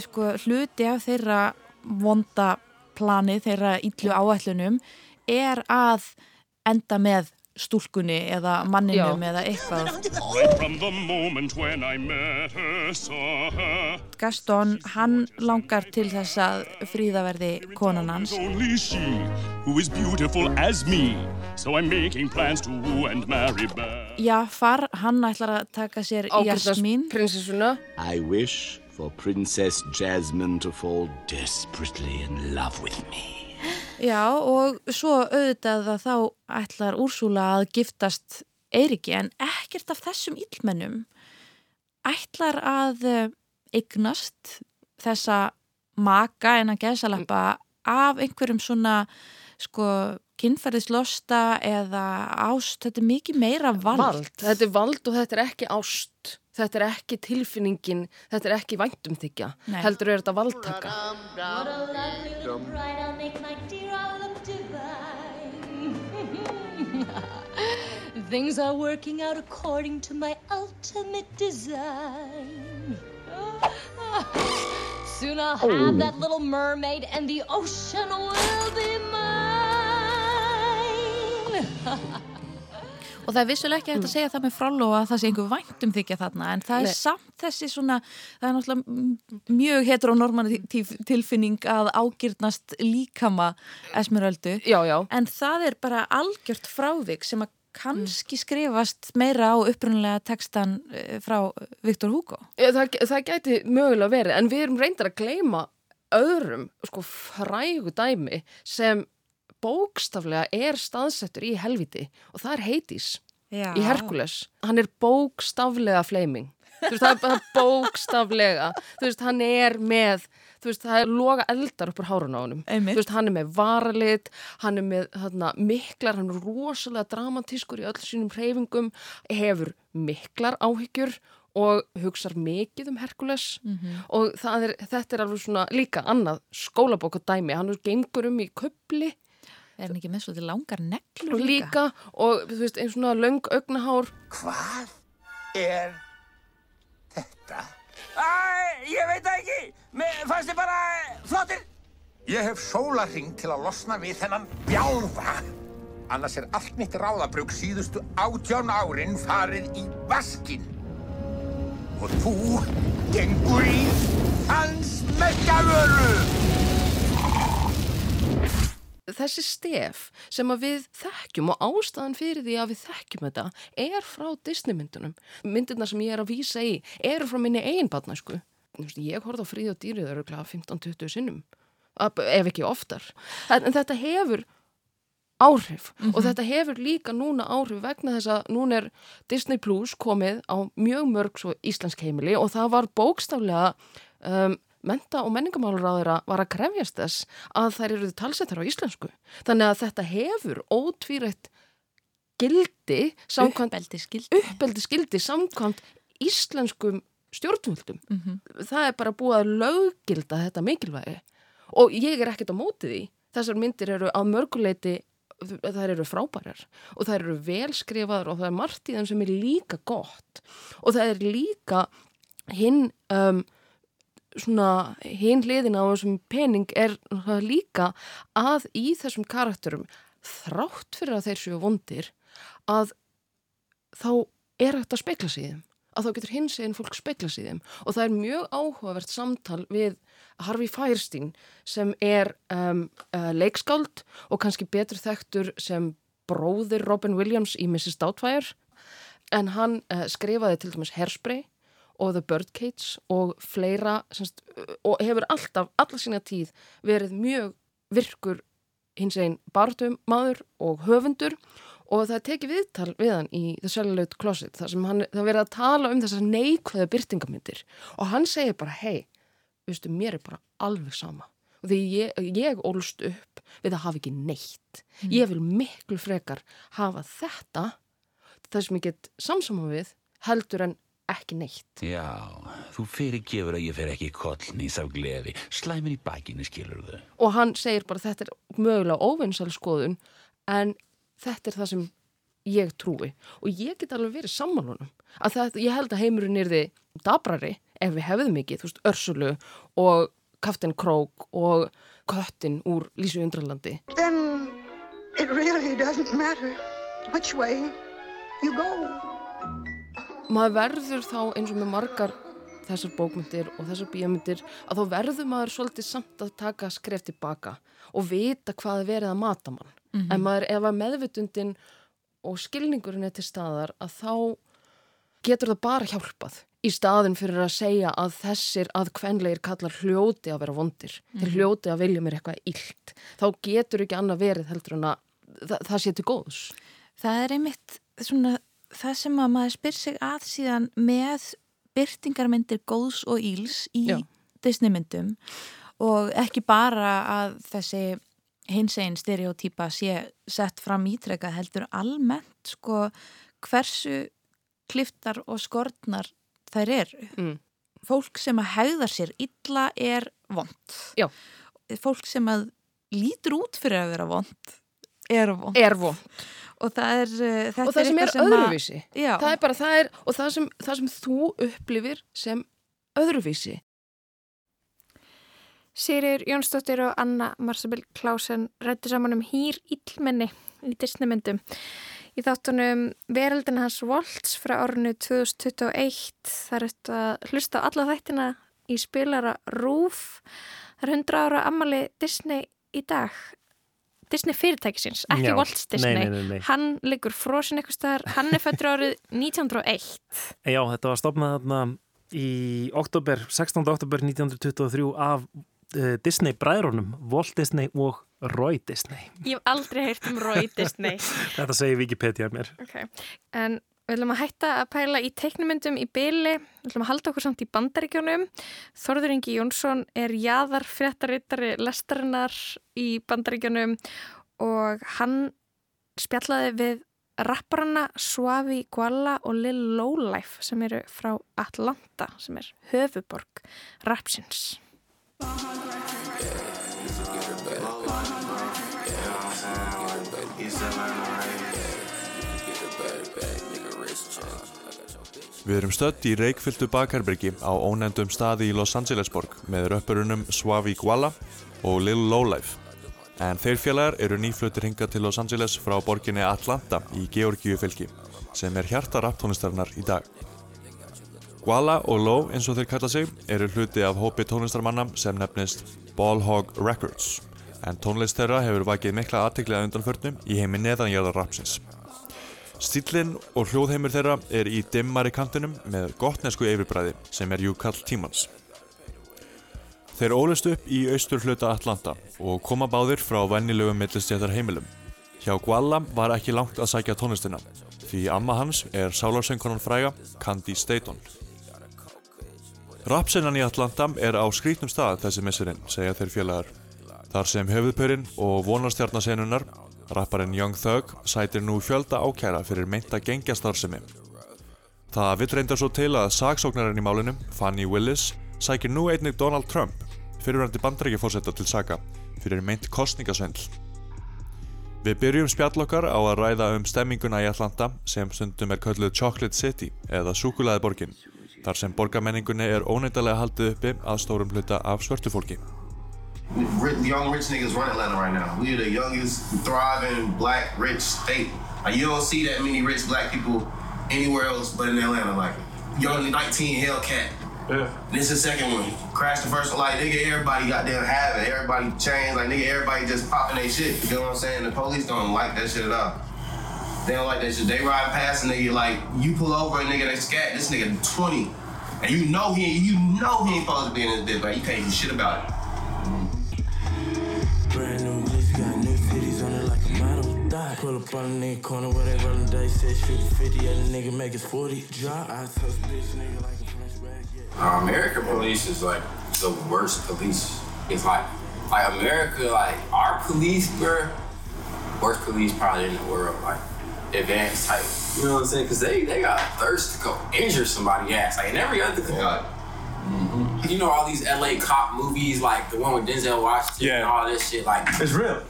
sko, hluti af þeirra vonda plani, þeirra íllu áætlunum er að enda með stúlkunni eða manninum eða eitthvað. Gaston, hann langar til þess að fríða verði konan hans. Já, far, hann ætlar að taka sér Jasmín. prinsessuna. I wish for Princess Jasmine to fall desperately in love with me. Já, og svo auðvitað að þá ætlar Úrsúla að giftast Eiriki en ekkert af þessum íllmennum ætlar að eh, eignast þessa maka en að geðsalappa af einhverjum svona sko kynferðislosta eða ást, þetta er mikið meira vald. Vald. Þetta er vald og þetta er ekki ást. Þetta er ekki tilfinningin, þetta er ekki væntumþykja, Nei. heldur er þetta valdtaka. <laughs> Things are working out according to my ultimate design. <laughs> Soon I'll have that little mermaid and the ocean will be mine. <laughs> Og það er vissulega ekki hægt að segja það með fráló að það sé einhver væntum þykja þarna en það er Nei. samt þessi svona, það er náttúrulega mjög heteronormativ tilfinning að ágirnast líkama esmeröldu. Já, já. En það er bara algjört frávik sem að kannski skrifast meira á upprunlega textan eh, frá Viktor Hugo. Já, það, það gæti mögulega verið, en við erum reyndar að gleyma öðrum sko, frægu dæmi sem bókstaflega er staðsettur í helviti og það er Hades Já. í Herkules. Hann er bókstaflega flaming. Veist, það er bara bókstaflega. Þú veist, hann er með, veist, það er loga eldar upp úr hárun á veist, hann er með varalit, hann er með þarna, miklar, hann er rosalega dramatískur í öll sínum hreyfingum, hefur miklar áhyggjur og hugsar mikið um Herkules Mhm. og það er, þetta er alveg svona líka annað skólabók og dæmi, hann er gengur um í köpli Er hann ekki með svolítið langar neglur og líka og þú veist, einn svona löng augnahár Hvað er þetta? Æ, ég veit það ekki. Mér fannst þið bara flottir. Ég hef sólarring til að losna við þennan bjálfa. Annars er allt mitt ráðabrug síðustu átján árin farið í vaskin. Og þú gengur í hans meggavöru. Þessi stef sem að við þekkjum og ástæðan fyrir því að við þekkjum þetta er frá Disney myndunum. Myndirna sem ég er að vísa í eru frá minni eigin batnæsku. Ég horfði á fríð og dýrið öruglega 15-20 sinnum, ef ekki oftar. En þetta hefur áhrif og þetta hefur líka núna áhrif vegna þess að núna er Disney Plus komið á mjög mörg svo íslensk heimili og það var bókstaflega um, menta og menningamálaráðura var að krefjast þess að þær eru talsettar á íslensku. Þannig að þetta hefur ótvírætt gildi samkvæmt uppeldi skildi, samkvæmt íslenskum stjórnvöldum. Mhm. Það er bara búið að löggilda þetta mikilvægi og ég er ekkert á móti því. Þessar myndir eru að mörguleiti þær eru frábærar og þær eru velskrifaðar og það er margt í þeim sem er líka gott og það er líka hinn um, svona hinn hliðin á þessum pening er líka að í þessum karakterum þrátt fyrir að þeir séu vondir að þá er að spekla þeim. Að þá getur hins einn fólk spekla þeim. Og það er mjög áhugavert samtal við Harvey Firestein sem er um, uh, leikskáld og kannski betur þekktur sem bróðir Robin Williams í Mrs. Doubtfire. En hann uh, skrifaði til dæmis Hairspray og The Birdcage og fleira semst, og hefur alltaf, alla sína tíð verið mjög virkur hins einn barndum maður og höfundur. Og það tekið viðtal við hann í The Celluloid Closet þar sem hann, það er verið að tala um þessar neikvæða byrtingamyndir og hann segir bara hei, veistu, mér er bara alveg sama. Og því ég, ég ólst upp við að hafa ekki neitt. Mm. ég vil miklu frekar hafa þetta það sem ég get samsama við heldur en ekki neitt Já, þú fyrirgefur að ég fer ekki kollnís af gleði. Slæmin í bakinu skilur þau. og hann segir bara þetta er mögulega óvinnsal skoðun en þetta er það sem ég trúi og ég get alveg verið sammálunum að það, ég held að heimurinn er þið dabrari ef við hefðum ekki, þú veist, Örsulu og Kaftin Krók og Köttin úr Lísu Undralandi Then it really doesn't matter which way you go. Maður verður þá eins og með margar þessar bókmyndir og þessar bíómyndir að þá verður maður svolítið samt að taka skref tilbaka og vita hvað er verið að mata mann Mhm. en maður, ef að meðvitundin og skilningurinn er til staðar að þá getur það bara hjálpað í staðin fyrir að segja að þessir að kvenleir kallar hljóti að vera vondir þeir Mhm. hljóti að vilja mér eitthvað illt þá getur ekki annað verið heldur en að það, það sé til góðs Það er einmitt svona það sem að maður spyr sig að síðan með byrtingarmyndir góðs og íls í Já. Disneymyndum og ekki bara að þessi hins einn stereotýpa sé sett fram ítrekka heldur almennt sko hversu kliftar og skortnar þær eru. Mm. Fólk sem að hegða sér illa er vond. Já. Fólk sem að lítur út fyrir að vera vond er vond. Er vond. Og það er, uh, þetta og það sem er eitthvað öðruvísi Að, það er bara það er og það sem, það sem þú upplifir sem öðruvísi Sigrir Jónsdóttir og Anna Marsabel Klausen rættu saman um hýr íllmenni í Disneymyndum. Í þáttunum Veröldin hans Volts frá árinu 2021 þar er þetta að hlusta á alla þættina í spilara Rúf. Það er 100 ára ammali Disney í dag. Disney fyrirtækisins, ekki Walt Disney. nei, nei, nei. Hann liggur frosin eitthvað staðar, hann er fættur árið <laughs> 1901. Já, þetta var stopnað þarna í oktober, 16. oktober 1923 af uh, Disney bræðrunum, Walt Disney og Roy Disney. Ég hef aldrei heyrt um Roy <laughs> Disney. Þetta segir Wikipedia mér. Ok, en við ætlum að hætta að pæla í teiknumyndum í byli, við ætlum að halda okkur samt í bandaríkjónum. Þorður Ingi Jónsson er jaðar fréttarittari lestarinnar í bandaríkjónum og hann spjallaði við rapparana Suavi Gualla og Lil Lowlife sem eru frá Atlanta sem er höfuborg rapsins. Við erum stödd í reikfylltu bakherbergi á ónefndum staði í Los Angelesborg með röpparunum Suavi Guala og Lil Lowlife. En þeir félagar eru nýflutir hinga til Los Angeles frá borginni Atlanta í Georgíu fylki sem er hjarta rapptónlistarinnar í dag. Guala og Low eins og þeir kalla sig eru hluti af hópi tónlistarmanna sem nefnist Ballhog Records en tónlist þeirra hefur vakið mikla aðtekli að undanförnum í heimi neðanjarðar rapsins. Stílinn og hljóðheimur þeirra er í dimmari kantinum með gottnesku yfirbræði sem er júkall tímans. Þeir ólist upp í austur hluta Atlanta og koma báðir frá vennilegum millistjættar heimilum. Hjá Gualla var ekki langt að sækja tónlistina því amma hans er sálarsöngunan fræga Candy Staton. Rapsinnan í Atlanta er á skrítnum stað þessi missurinn, segja þeir félagar. Þar sem höfuðpörinn og vonarstjarnasenunar Rapparinn Young Thug sætir nú fjölda ákæra fyrir meinta gengjastarsemi. Það vill reyndar svo til að saksóknarinn í málunum, Fannie Willis, sækir nú einnig Donald Trump, fyrirvændi bandarækjafórsetta til saka, fyrir meint kostningasvendl. Við byrjum spjallokkar á að ræða um stemminguna í Atlanta sem stundum er kölluð Chocolate City eða Súkulæðiborgin, þar sem borgarmenningunni er óneindalega haldið uppi að stórum hluta af svörtufólki. Young rich niggas run Atlanta right now. We are the youngest thriving black rich state. Like you don't see that many rich black people anywhere else but in Atlanta. Like young 19 Hellcat. Yeah. This is the second one. Crash the first one. Like nigga, everybody goddamn have it. Everybody changed. Like nigga, everybody just popping their shit. You know what I'm saying? The police don't like that shit at all. They don't like that shit. They ride past a nigga like you pull over a nigga they scat. This nigga 20. And you know he you know he ain't supposed to be in this bitch, but you can't do shit about it. Die. Pull up on a nigga corner where they rollin' dice, said shoot 50, and the nigga make his 40 drop. I toast bitch nigga like a French bag, yeah. Uh, American police is like the worst police. It's like, like America, like our police, bro, worst police probably in the world, like advanced type. You know what I'm saying? Because they they got thirst to go injure somebody ass, like in every other country. You know all these LA cop movies, like the one with Denzel Washington and all this shit, like It's real.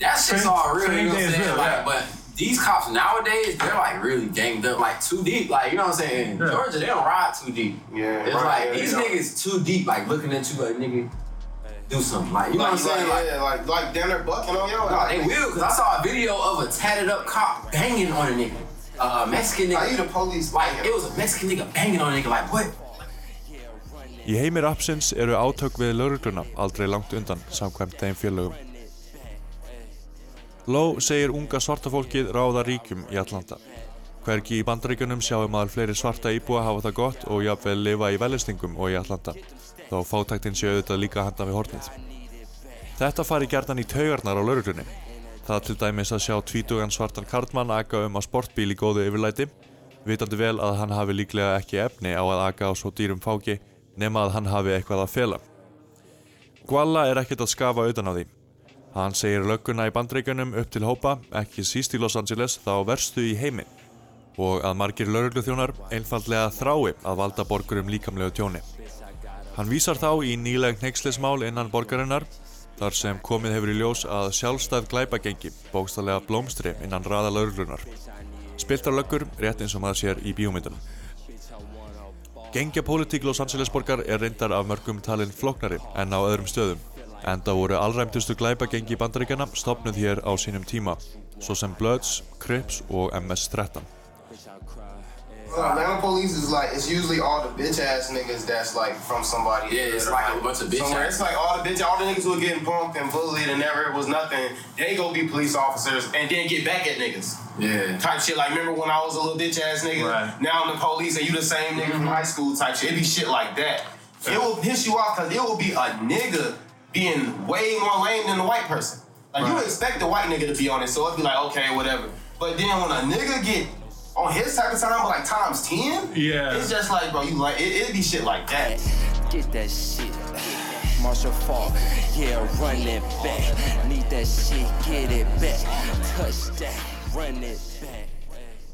That shit's Same- all real. You know what I'm saying? real, like, yeah. but these cops nowadays, they're like really ganged up, like too deep. Like you know what I'm saying? Yeah. Georgia, they don't ride too deep. Yeah, It's right, like yeah, these they don't. niggas too deep, like looking into a nigga do something. Like you know what I'm saying? Like, Like, yeah, like, like damn near bucking on your no, they will, cause I saw a video of a tatted up cop banging on a nigga. Uh, Mexican nigga. Are you the police? Like it was a Mexican nigga banging on a nigga. Like what? You hate me, options, and you're out here with a little turn up. Í heimi rapsins eru átök við laurugluna aldrei langt undan samkvæmt þeim félögum. Lowe segir unga svarta fólkið ráða ríkjum í Atlanta. Hvergi í bandaríkjunum sjáum maður fleiri svarta íbúa hafa það gott og jafnvel lifa í velistingum og í Atlanta, þó fátæktin sé auðvitað líka handa við hornið. Þetta fari gjarnan í taugarnar á lauruglunni. Það til dæmis að sjá tvítugan svartan karlmann aga um á sportbíl í góðu yfirlæti, vitandi vel að hann hafi líklega ekki efni á að aga á svo dýrum fáki nema að hann hafi eitthvað að fela. Gualla er ekkert að skafa utan á því. Hann segir lögguna í bandreikunum upp til hópa, ekki síst í Los Angeles, þá verstu í heiminn. og að margir laurugluþjónar einfallega þrái að valda borgurum líkamlegu tjóni. Hann vísar þá í nýleg neykslismál innan borgarinnar þar sem komið hefur í ljós að sjálfstæð glæpagengi bókstallega blómstri innan raða lauruglunar. Spiltar löggur rétt eins og maður sér í bíómyndunum. Gengja pólitík Los Angeles borgar er reyndar af mörgum talinn flóknari en á öðrum stöðum. Enda voru allræmtustu glæpagengi bandaríkjana stopnuð hér á sínum tíma, svo sem Bloods, Crips og MS-13. Atlanta police is like it's usually all the bitch ass niggas that's like from somebody. Yeah, it's like a bunch of bitch somewhere. ass- It's like all the bitch, all the niggas who are getting punked and bullied and never it was nothing. They go be police officers and then get back at niggas. Yeah. Type shit. Like remember when I was a little bitch ass nigga? Right. Now I'm the police and you the same nigga from mm-hmm. high school type shit. It be shit like that. It will piss you off because it will be a nigga being way more lame than the white person. Like you Right. expect the white nigga to be on it, so it'd be like okay, whatever. But then when a nigga get on his type of time, but like times ten, Yeah. it's just like bro, you like it, it'd be shit like that. Get that shit. Marshall Fall, yeah, run it back. Need that shit, get it back. Touch that, run it back.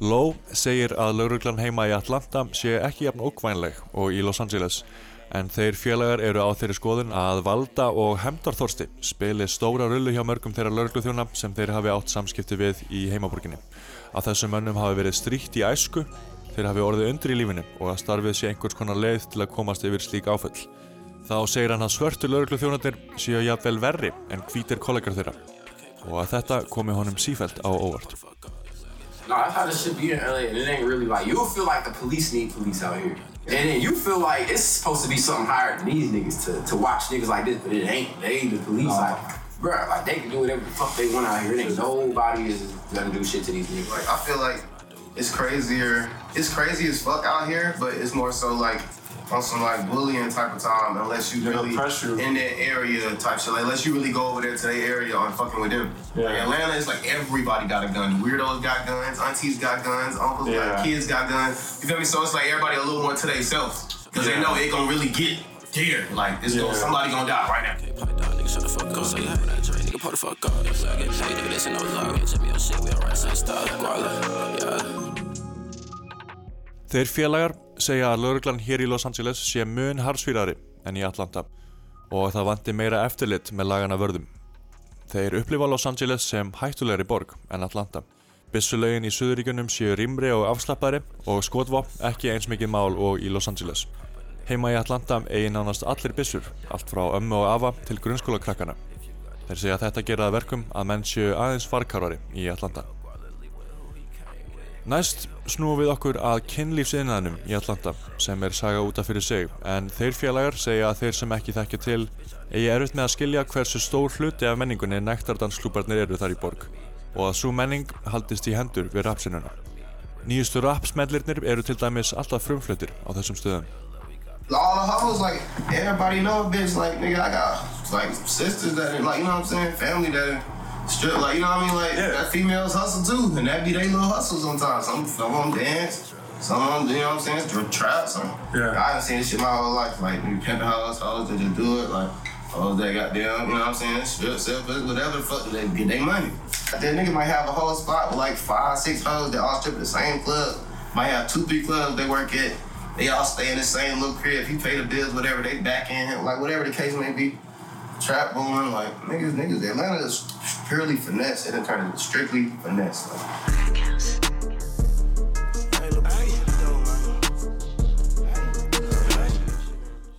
Lowe segir að lauruglan heima í Atlanta sé ekki jafn ókvænleg og í Los Angeles en þeir félagar eru á þeirri skoðun að valda og hemdarþorsti spili stóra rullu hjá mörgum þeirra laurugluþjóna sem þeir hafi átt samskipti við í heimaborginni. Að þessum mönnum hafi verið stríkt í æsku, þeir hafi orðið undir í lífinu og að starfið sé einhvers konar leið til að komast yfir slík áföll. Þá segir hann að svörtu laurugluþjónarnir séu jafnvel verri en hvítir kollegar þeirra og að þetta komi honum sífælt á óvart. No, that's how this shit be in LA, and it ain't really like you'll feel like the police need police out here, and then you feel like it's supposed to be something higher than these niggas to, to watch niggas like this, but it ain't. They ain't the police, like, bruh, like they can do whatever the fuck they want out here. It ain't nobody is gonna do shit to these niggas. Like I feel like it's crazier. It's crazy as fuck out here, but it's more so like on some like bullying type of time. Unless you really in that area type shit. Like, unless you really go over there to their area and fucking with them. Like Atlanta is like everybody got a gun. Weirdos got guns. Aunties got guns. Uncles Yeah. got kids got guns. You feel me? So it's like everybody a little more to themselves because they Yeah. know it gonna really get there. Like it's Yeah. gonna somebody gonna die right now. Shut the fuck up, say having that drink, nigga, pull the fuck up. If I get paid, nigga, this ain't no love. Ain't tell me your shit, we alright, since start, guala, yeah. Þeir félagar segja að lauruglan hér í Los Angeles sé mun harsfýrari en í Atlanta og að það vanti meira eftirlit með lagana vörðum. Þeir upplifa Los Angeles sem hættulegri borg en Atlanta. Bissulögin í Suðuríkunum séu rýmri og afslappari og skotvopn ekki eins mikið mál og í Los Angeles. Heima í Atlanta eigi nánast allir bissur, allt frá ömmu og afa til grunnskólakrakkana. Þeir segja að þetta gera það verkum að menn séu aðeins farkarvari í Atlanta. Næst snúum við okkur að kynlífsiðnaðinum í Atlanta sem er saga útaf fyrir sig en þeir félagar segja að þeir sem ekki þekkja til eigi erfitt með að skilja hversu stór hluti af menningunni nektardansklúbarnir eru þar í borg og að svo menning haldist í hendur við rapsinnuna. Nýjustu rapsmellirnir eru til dæmis alltaf frumflutir á þessum stöðum. all the hoes, like everybody know bitch. Like nigga, I got like sisters that like you know what I'm saying, family that strip. Like you know what I mean, like that females hustle too, and that be they little hustle sometimes. Some some of them dance, some of them you know what I'm saying, trap. Some Yeah. I haven't seen this shit my whole life. Like you pimping hoes, hoes that just do it. Like hoes that got them, you know what I'm saying, strip, sell, whatever the fuck they get their money. That nigga might have a whole spot with like five, six hoes that all strip at the same club. Might have two, three clubs they work at. They all stay in the same little crib. He pay the bills, whatever. They back in him, like whatever the case may be. Trap booming, like niggas, niggas. Atlanta is purely finesse. It done turned into strictly finesse. Like.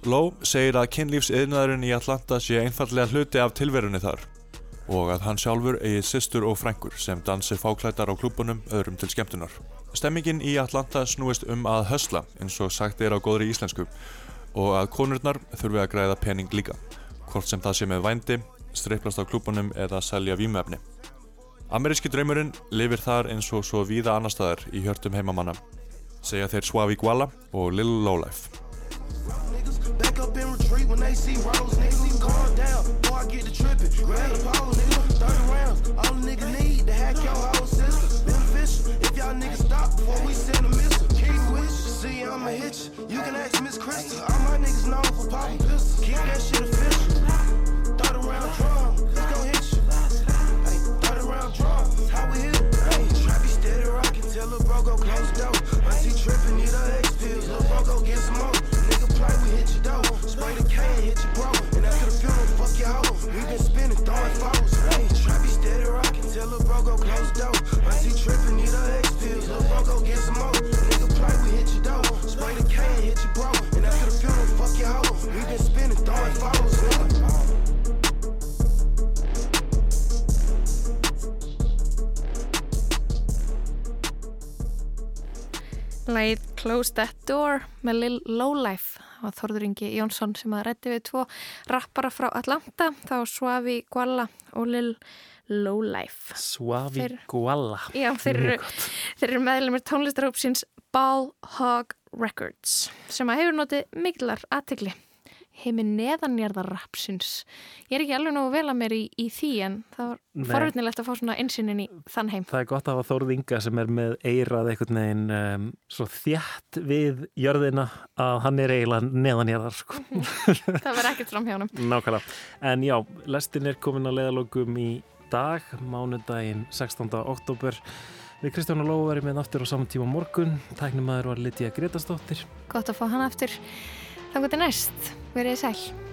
Lowe segir að kynlífsiðnaðurinn í Atlanta sé einfallega hluti af tilverunni þar og að hann sjálfur eigi systur og frængur sem dansi fáklættar á klúbunum öðrum til skemmtunar. Stemmingin í Atlanta snúist um að hösla eins og sagt er á góðri íslensku og að konurnar þurfi að græða pening líka, hvort sem það sé með vændi, streiplast á klúbunum eða selja vímefni. Ameríski draumurinn lifir þar eins og svo víða annar staðar í hjörtum heimamanna, segja þeir Swavi Guala og Lil Lowlife. Back up and retreat when they see rolls, nigga. Calm down, boy, I get to tripping. Grab the pole, nigga. 30 rounds, all a nigga need to hack your whole system. Beneficial, if y'all niggas stop before we send a missile. See I'ma hit you. You can ask Miss Crystal. All my niggas known for popping pistols. Keep that shit official. Third around drum, let's hit you. Hey, third around drum, how we hit it? Hey, trappy steady rockin', tell lil' bro go close door. Auntie trippin', need her X pills, lil' bro go get some more. Nigga play, we hit your dough. Spray the K and hit your bro. And after the funeral, fuck your hoe. We been spinning, throwin' foes. Hey, trappy steady rockin', tell lil' bro go close door. Auntie trippin', need her X pills, lil' bro go get some more. Læð Close That Door með Lil Lowlife. Var Þorður Ingi Jónsson sem að rætti við tvo rappara frá Atlanta, þá Swavi Gualla og Lil Lowlife. Swavi Gualla. Já, þeir eru, eru meðlumir tónlistarhópsins Ball Hog Records sem að hefur notið miklar aðtegli heimi neðanjarðarrapsins. Ég er ekki alveg nógu vel að mér í, í því en það var forvitnilegt að fá svona einsynnin í þann heim. Það er gott að hafa Þórð Inga sem er með eirað einhvern veginn um, svo þjætt við jörðina að hann er eiginlega neðanjarðar sko. <laughs> það verður ekkert fram hjá hann. Nákvæmlega. En já, lestin er komin að leiðalókum í dag, mánudaginn 16. oktober. Við Kristján og Lóa verðum með aftur á saman tíma morgun. Tæknumæður var Lydia Gretastóttir. Gott að fá hann aftur. Þannig til næst. Verið sæl.